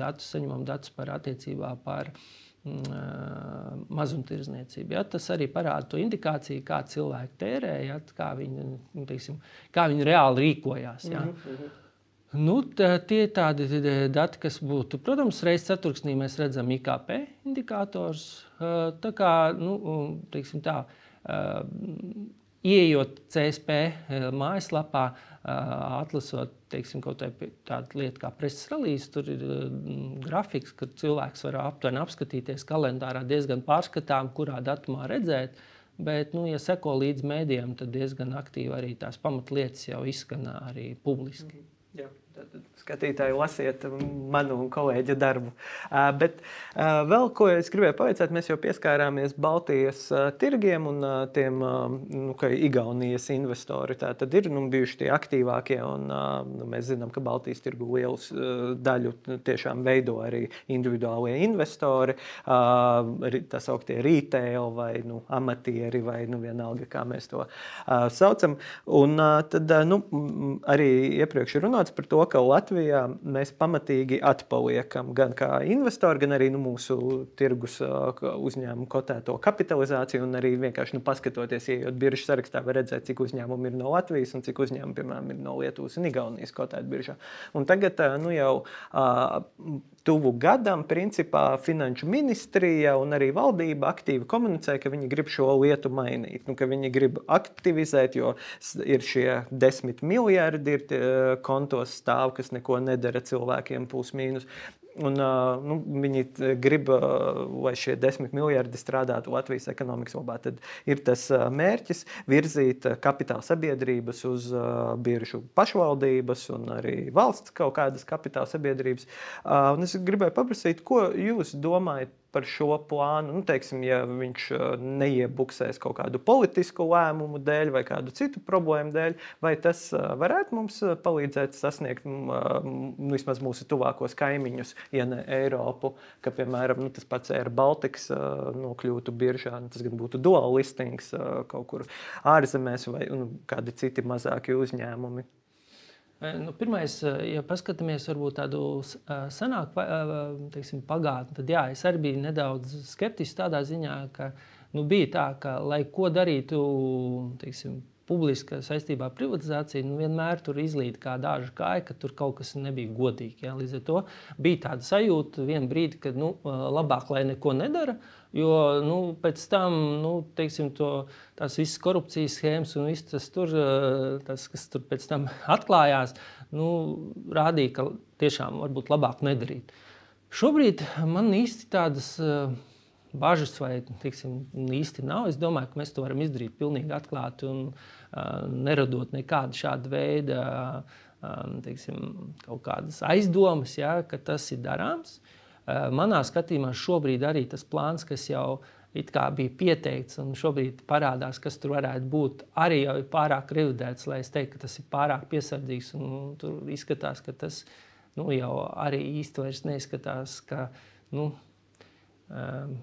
Speaker 2: datus, saņemam datus par attiecībā par Mm, mazumtirdzniecību. Ja? Tas arī parāda to indikāciju, kā cilvēki tērē, ja? kā, viņi, nu, teiksim, kā viņi reāli rīkojās. Ja? Mm -hmm. Nu, tā, tie ir tādi dati, kas būtu. Protams, reizes ceturksnī mēs redzam IKP indikators. Tā kā, nu, teiksim tā, Iejot CSP mājaslapā, atlasot teiksim, kaut tādu lietu kā preses relīze, tur ir grafiks, kur cilvēks var aptuveni apskatīties kalendārā diezgan pārskatām, kurā datumā redzēt. Bet, nu, ja seko līdzi mēdījiem, tad diezgan aktīvi arī tās pamatlietas jau izskan arī publiski.
Speaker 1: -hmm. Jā. Tad skatītāji lasiet manu un kolēģa darbu. Bet vēl ko es gribēju pavaicāt, mēs jau pieskārāmies Baltijas tirgiem un tiem nu, Igaunijas investori. Tā tad ir nu, bijuši tie aktīvākie, un nu, mēs zinām, ka Baltijas tirgu lielu daļu tiešām veido arī individuālie investori, tā sauktie retail vai nu, amatieri vai nu, vienalga, kā mēs to saucam. Un tad nu, arī iepriekš ir runāts par to, ka Latvijā mēs pamatīgi atpaliekam gan kā investori, gan arī nu, mūsu tirgus uzņēmumu kotēto kapitalizāciju. Arī vienkārši nu, paskatoties, ieejot biržas sarakstā, var redzēt, cik uzņēmumu ir no Latvijas un cik uzņēmumu, piemēram, ir no Lietuvas un Igaunijas kotēta biržā. Un tagad nu, jau tuvu gadam, principā Finanšu ministrija un arī valdība aktīvi komunicē, ka viņi grib šo lietu mainīt. Nu, viņi grib aktivizēt, jo ir šie desmit miljardi ir kontos stāv, kas neko nedara cilvēkiem, plus mīnus. Un, nu, viņi grib, lai šie desmit miljardi strādātu Latvijas ekonomikas labā. Tad ir tas mērķis virzīt kapitāla sabiedrības uz biržu pašvaldības un arī valsts kaut kādas kapitāla sabiedrības. Un es gribēju paprasīt, ko jūs domājat par šo plānu. Nu, teiksim, ja viņš uh, neiebuksēs kaut kādu politisku lēmumu dēļ vai kādu citu problēmu dēļ, vai tas uh, varētu mums uh, palīdzēt sasniegt nu, vismaz mūsu tuvākos kaimiņus, ja ne Eiropu, ka, piemēram, nu, tas pats Air Baltics nokļūtu biržā, nu, tas gan būtu dual listings kaut kur ārzemēs vai nu, kādi citi mazāki uzņēmumi.
Speaker 2: Nu, Pirmais, ja paskatāmies varbūt tādu senāku teiksim, pagātni, tad jā, es arī biju nedaudz skeptisks tādā ziņā, ka nu, bija tā, ka lai ko darītu teiksim, publiska saistībā ar privatizāciju, nu, vienmēr tur izlīd kā dāža kāja, ka tur kaut kas nebija godīgi. Ja? Līdz ar to bija tāda sajūta vienā brīdī, ka nu, labāk lai neko nedara. Jo nu, pēc tam nu, teiksim, to, tās visas korupcijas schēmas un viss tas, tur, tas, kas tur pēc tam atklājās, nu, rādīja, ka tiešām varbūt labāk nedarīt. Šobrīd man īsti tādas uh, bažas vai tiksim, īsti nav. Es domāju, ka mēs to varam izdarīt pilnīgi atklāti un uh, neradot nekādu šādu veidu uh, tiksim, kaut kādas aizdomas, ja, ka tas ir darāms. Uh, manā skatījumā šobrīd arī tas plāns, kas jau bija pieteikts, un šobrīd parādās, kas tur varētu būt, arī jau ir pārāk revidēts, lai es teiktu, ka tas ir pārāk piesardzīgs. Tur izskatās, ka tas nu, jau arī īsti neizskatās. Ka, nu, um,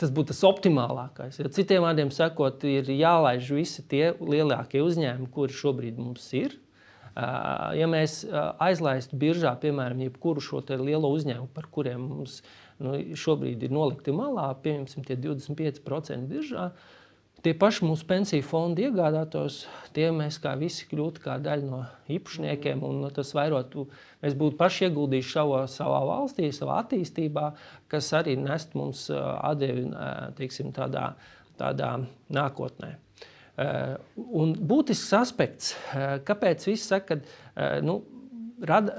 Speaker 2: Tas būtu tas optimālākais. Ja citiem vārdiem sakot, ir jālaiž visi tie lielākie uzņēmumi, kuri šobrīd mums ir. Ja mēs aizlaistu biržā, piemēram, jebkuru šo lielo uzņēmumu, par kuriem mums nu, šobrīd ir nolikti malā, pieņemsim, tie 25% biržā. Tie paši mūsu pensiju fondi iegādātos, tie mēs kā visi kļūtu kā daļa no īpašniekiem, un tas vairotu, mēs būtu paši ieguldījuši savā, savā valstī, savā attīstībā, kas arī nest mums atdevi tādā, tādā nākotnē. Un būtisks aspekts, kāpēc viss saka, ka nu,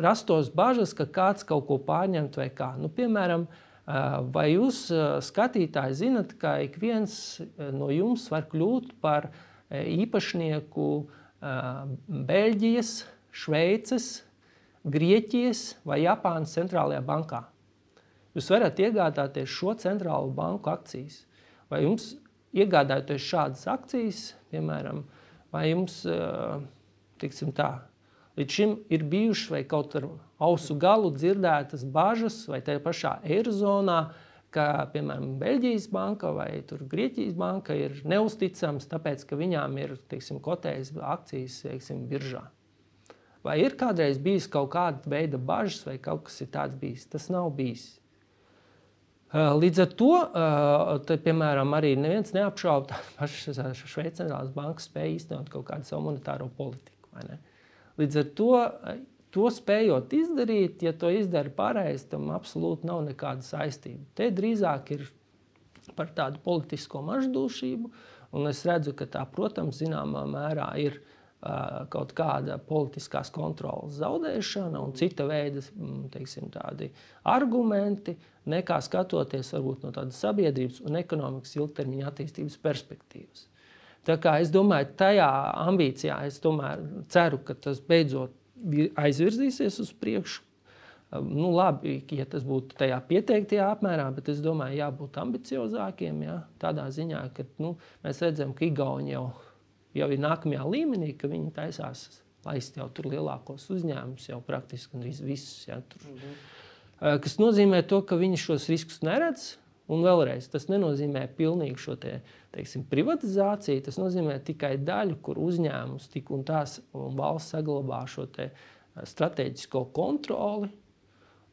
Speaker 2: rastos bažas, ka kāds kaut ko pārņemt vai kā. Nu, piemēram, vai jūs skatītāji zinat, ka ik viens no jums var kļūt par īpašnieku Beļģijas, Šveices, Grieķijas vai Japānas centrālajā bankā? Jūs varat iegādāties šo centrālo banku akcijas. Vai jums iegādājoties šādas akcijas, piemēram, vai jums, tiksim tā, Līdz šim ir bijušas vai kaut ar ausu galu dzirdētas bažas, vai tajā pašā Eirozonā, ka, piemēram, Beļģijas banka vai Grieķijas banka ir neusticams, tāpēc, ka viņām ir teiksim, kotējas akcijas teiksim, biržā. Vai ir kādreiz bijis kaut kāda veida bažas, vai kaut kas tāds bijis? Tas nav bijis. Līdz ar to, te, piemēram, arī neviens neapšauba pašas Šveices bankas spēju īstenot kaut kādu savu monetāro politiku. Līdz ar to, to spējot izdarīt, ja to izdara pareizi, tam absolūti nav nekāda saistība. Te drīzāk ir par tādu politisko maždūšību, un es redzu, ka tā, protams, zināmā mērā ir uh, kaut kāda politiskās kontrolas zaudēšana un cita veida teiksim, argumenti, nekā skatoties varbūt no tādas sabiedrības un ekonomikas ilgtermiņa attīstības perspektīvas. Tā kā es domāju, tajā ambīcijā es ceru, ka tas beidzot aizvirzīsies uz priekšu. Nu, labi, ja tas būtu tajā pieteiktajā apmērā, bet es domāju, jābūt ambiciozākiem. Ja? Tādā ziņā, ka nu, mēs redzam, ka Igauni jau, jau ir nākamajā līmenī, ka viņi taisās laist jau tur lielākos uzņēmumus, jau praktiski visus. Ja, tur. mm -hmm. Kas nozīmē to, ka viņi šos riskus neredz. Un vēlreiz, tas nenozīmē pilnīgi šo te, teiksim, privatizāciju. Tas nozīmē tikai daļu, kur uzņēmums tik un tās un valsts saglabā šo strateģisko kontroli.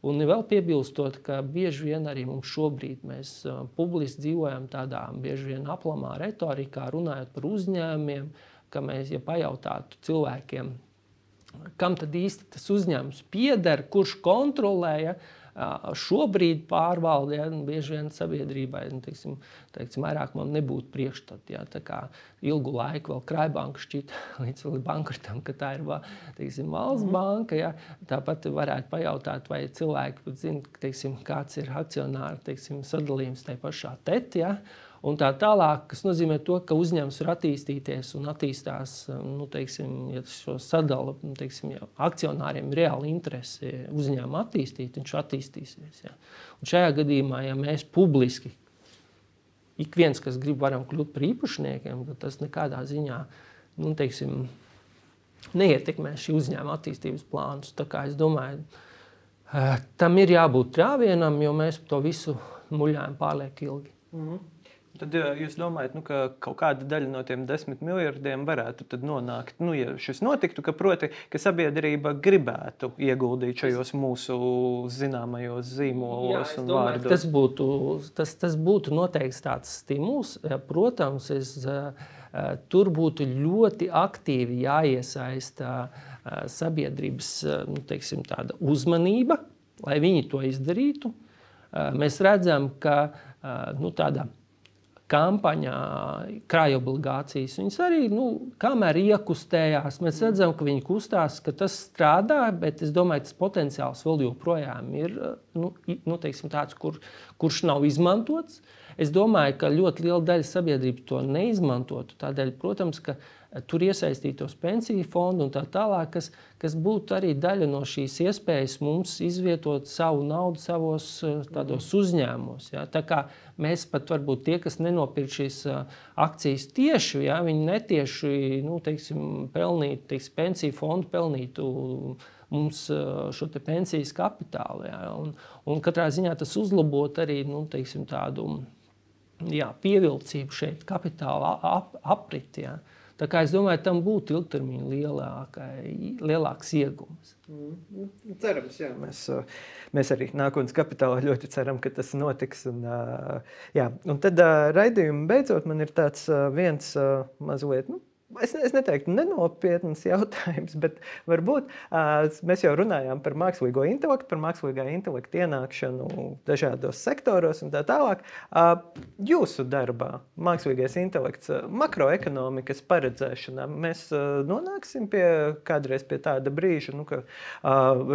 Speaker 2: Un vēl piebilstot, ka bieži vien arī mums šobrīd mēs uh, publiski dzīvojam tādā bieži vien aplamā retorikā, runājot par uzņēmumiem, ka mēs, ja pajautātu cilvēkiem, kam tad īsti tas uzņēmums pieder, kurš kontrolē, ja, šobrīd pārvalde, ja, nu, bieži vien sabiedrībai, nu, teiksim, teiksim, vairāk man nebūtu priekšstats. Ja, tā kā ilgu laiku vēl Krājbanka šķita līdz bankrotam, ka tā ir teiksim, valsts mm. banka. Ja. Tāpat varētu pajautāt, vai cilvēki zina, teiksim, kāds ir akcionāru teiksim, sadalījums tajā pašā TET. Ja un tā tālāk, kas nozīmē to, ka uzņēmums var attīstīties un attīstās, nu, teiksim, ja šo sadalu, nu, teiksim, ja akcionāriem ir reāli interese uzņēmumu attīstīt, viņš attīstīsies. Ja. Un šajā gadījumā, ja mēs publiski, ik viens, kas grib, varam kļūt par īpašniekiem, tad tas nekādā ziņā, nu, teiksim, neietekmē šī uzņēmuma attīstības plānus. Tā kā es domāju, eh, tam ir jābūt trāvienam, jo mēs to visu muļājam pārlieku ilgi. Mm -hmm.
Speaker 1: Tad jūs domājat, nu, ka kaut kāda daļa no tiem desmit miljardiem varētu nonākt, nu, ja šis notiktu, ka, proti, ka sabiedrība gribētu ieguldīt šajos mūsu zināmajos zīmolos Jā, un domāju, vārdos.
Speaker 2: Tas būtu, tas, tas būtu noteikti tāds stimuls. Protams, es, tur būtu ļoti aktīvi jāiesaista sabiedrības nu, teiksim, uzmanība, lai viņi to izdarītu. Mēs redzam, ka nu, tāda kampaņā, krājobligācijas. Viņas arī, nu, kamēr iekustējās, mēs redzam, ka viņi kustās, ka tas strādā, bet es domāju, tas potenciāls vēl joprojām ir nu, nu, teiksim, tāds, kur, kurš nav izmantots. Es domāju, ka ļoti liela daļa sabiedrības to neizmantotu. Tādēļ, protams, ka tur iesaistītos pensiju fondu un tā tālāk, kas, kas būtu arī daļa no šīs iespējas mums izvietot savu naudu savos eh, tādos uzņēmumos. Ja? Tā kā mēs pat varbūt tie, kas nenopirkt šīs eh, akcijas tieši, ja? viņi netieši nu, teiksim, pelnītu, teiksim, pensiju fondu pelnītu mums eh, šo pensijas kapitālu. Ja? Un, un katrā ziņā tas uzlabot arī nu, teiksim, tādu jā, pievilcību šeit, kapitāla ap, apritē. Ja? Tā kā es domāju, tam būtu ilgtermiņā lielākai, lielāks iegūms.
Speaker 1: Mm. Cerams, jā. Mēs, mēs arī nākotnes kapitālā ļoti ceram, ka tas notiks. Un, jā. un tad raidījuma beidzot man ir tāds viens mazliet. Nu, Es, es neteiktu, nenopietns jautājums, bet varbūt mēs jau runājām par mākslīgo intelektu, par mākslīgā intelekta ienākšanu dažādos sektoros un tā tālāk. Jūsu darbā, mākslīgais intelekts, makroekonomikas paredzēšanā, mēs nonāksim pie kādreiz pie tāda brīža, nu, ka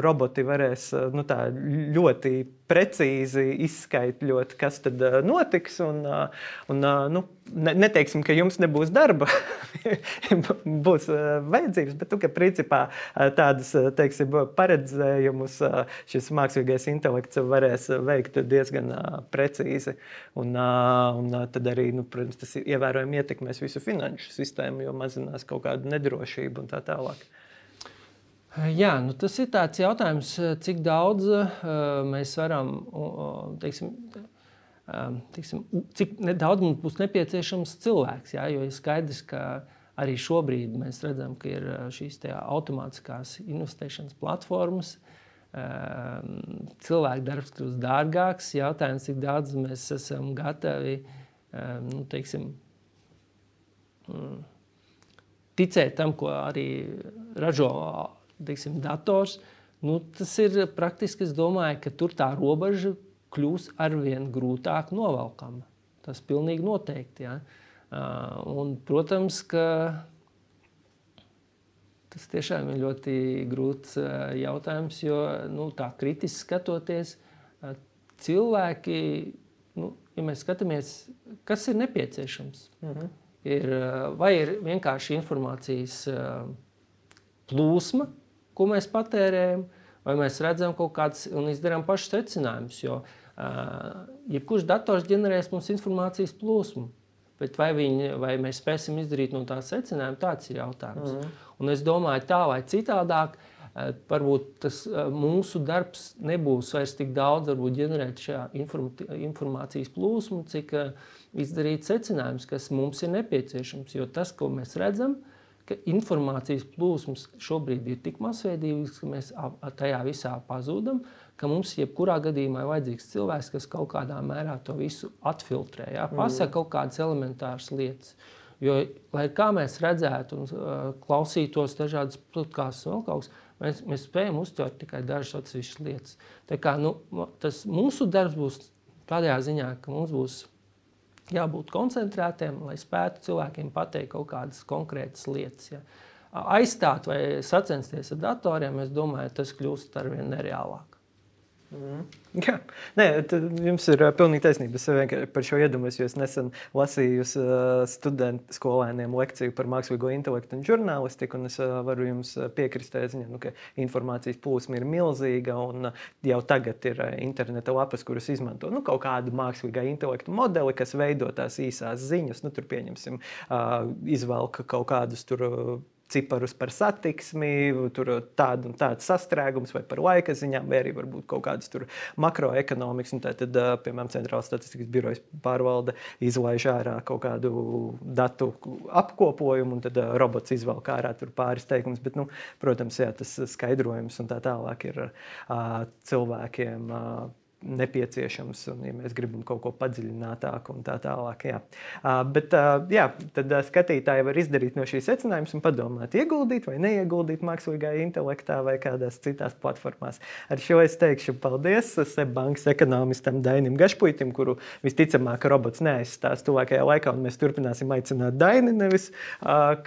Speaker 1: roboti varēs nu, ļoti precīzi izskaidrot, kas tad notiks. Un, un, nu, neteiksim, ka jums nebūs darba, būs vajadzības, bet tu, ka principā tādas teiksim, paredzējumus šis mākslīgais intelekts varēs veikt diezgan precīzi. Un, un tad arī, nu, protams, tas ievērojami ietekmēs visu finanšu sistēmu, jo mazinās kaut kāda nedrošība un tā tālāk.
Speaker 2: Jā, nu tas ir tāds jautājums, cik daudz uh, mēs varam uh, teiksim, uh, teiksim, cik daudz mums būs nepieciešams cilvēks. Jā, jo ir skaidrs, ka arī šobrīd mēs redzam, ka ir šīs automātiskās investēšanas platformas. Cilvēku darbs kļūst dārgāks. Jautājums, cik daudz mēs esam gatavi nu, teiksim, mm, ticēt tam, ko arī ražo teiksim, dators, nu, tas ir praktiski, es domāju, ka tur tā robeža kļūs arvien grūtāk novelkama. Tas pilnīgi noteikti. Ja. Un, protams, ka tas tiešām ir ļoti grūts jautājums, jo nu, tā kritiski skatoties, cilvēki, nu, ja mēs skatāmies, kas ir nepieciešams, mhm. ir, vai ir vienkārši informācijas plūsma, ko mēs patērējam, vai mēs redzam kaut kādas un izdarām pašus secinājumus. Jo uh, jebkurš dators ģenerēs mums informācijas plūsmu. Bet vai, viņi, vai mēs spēsim izdarīt no tā secinājumu, tāds ir jautājums. Mm. Un es domāju, tā vai citādāk, varbūt tas mūsu darbs nebūs vairs tik daudz, varbūt ģenerēt šajā informācijas plūsmu, cik izdarīt secinājumus, kas mums ir nepieciešams. Jo tas, ko mēs redzam, ir ka informācijas plūsmas šobrīd ir tik masveidīgas, ka mēs tajā visā pazūdam, ka mums jebkurā gadījumā ir vajadzīgs cilvēks, kas kaut kādā mērā to visu atfiltrē, jā, mm. pasaka kaut kādas elementāras lietas. Jo, lai kā mēs redzētu un uh, klausītos dažādas podkāstus un kaut kas, mēs, mēs spējam uztvert tikai dažas atsevišķas lietas. Tā kā, nu, tas mūsu darbs būs tādā ziņā, ka mums būs jābūt koncentrētiem, lai spētu cilvēkiem pateikt kaut kādas konkrētas lietas. Ja. Aizstāt vai sacensties ar datoriem, es domāju, tas kļūst ar vien nereālāk.
Speaker 1: Mm. Jā, Nē, jums ir pilnīgi taisnība. Es vienkārši par šo iedomājos, jo es nesen lasīju studentu skolēniem lekciju par mākslīgo intelektu un žurnālistiku. Un es varu jums piekrist ziņā, nu, ka informācijas plūsma ir milzīga un jau tagad ir interneta lapas, kuras izmanto nu, kaut kādu mākslīgā intelektu modeli, kas veido tās īsās ziņas. Nu, tur pieņemsim, izvelk kaut kādus tur ciparus par satiksmi, tur tādu un tādu sastrēgumus, vai par laika ziņām, vai arī varbūt kaut kādas makroekonomikas. Tad, piemēram, Centrālās statistikas birojas pārvalde izlaiž ārā kaut kādu datu apkopojumu, un tad robots izvelk ārā pāris teikumus. Bet, nu, protams, jā, tas skaidrojums un tā tālāk ir cilvēkiem. Nepieciešams, un, ja mēs gribam kaut ko padziļinātāku un tā tālāk. Jā. Bet jā, tad skatītāji var izdarīt no šīs secinājumus un padomāt, ieguldīt vai neieguldīt mākslīgā intelektā vai kādās citās platformās. Ar šo es teikšu paldies Seibankas ekonomistam Dainim Gašpuitim, kuru visticamāk robots neaizstās tuvākajā laikā, un mēs turpināsim aicināt Daini, nevis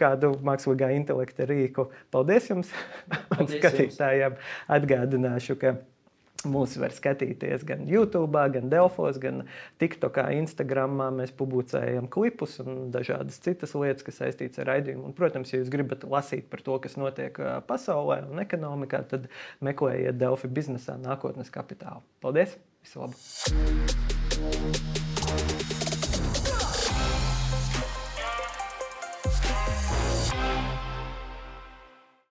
Speaker 1: kādu mākslīgā intelekta rīku. Paldies jums! Paldies skatītājiem atgādināšu, ka Mūs var skatīties gan YouTube, gan Delfos, gan TikTokā, Instagram. Mēs publicējam klipus un dažādas citas lietas, kas saistītas ar raidījumu. Un, protams, ja jūs gribat lasīt par to, kas notiek pasaulē un ekonomikā, tad meklējiet Delfi biznesā nākotnes kapitālu. Paldies! Visu labu!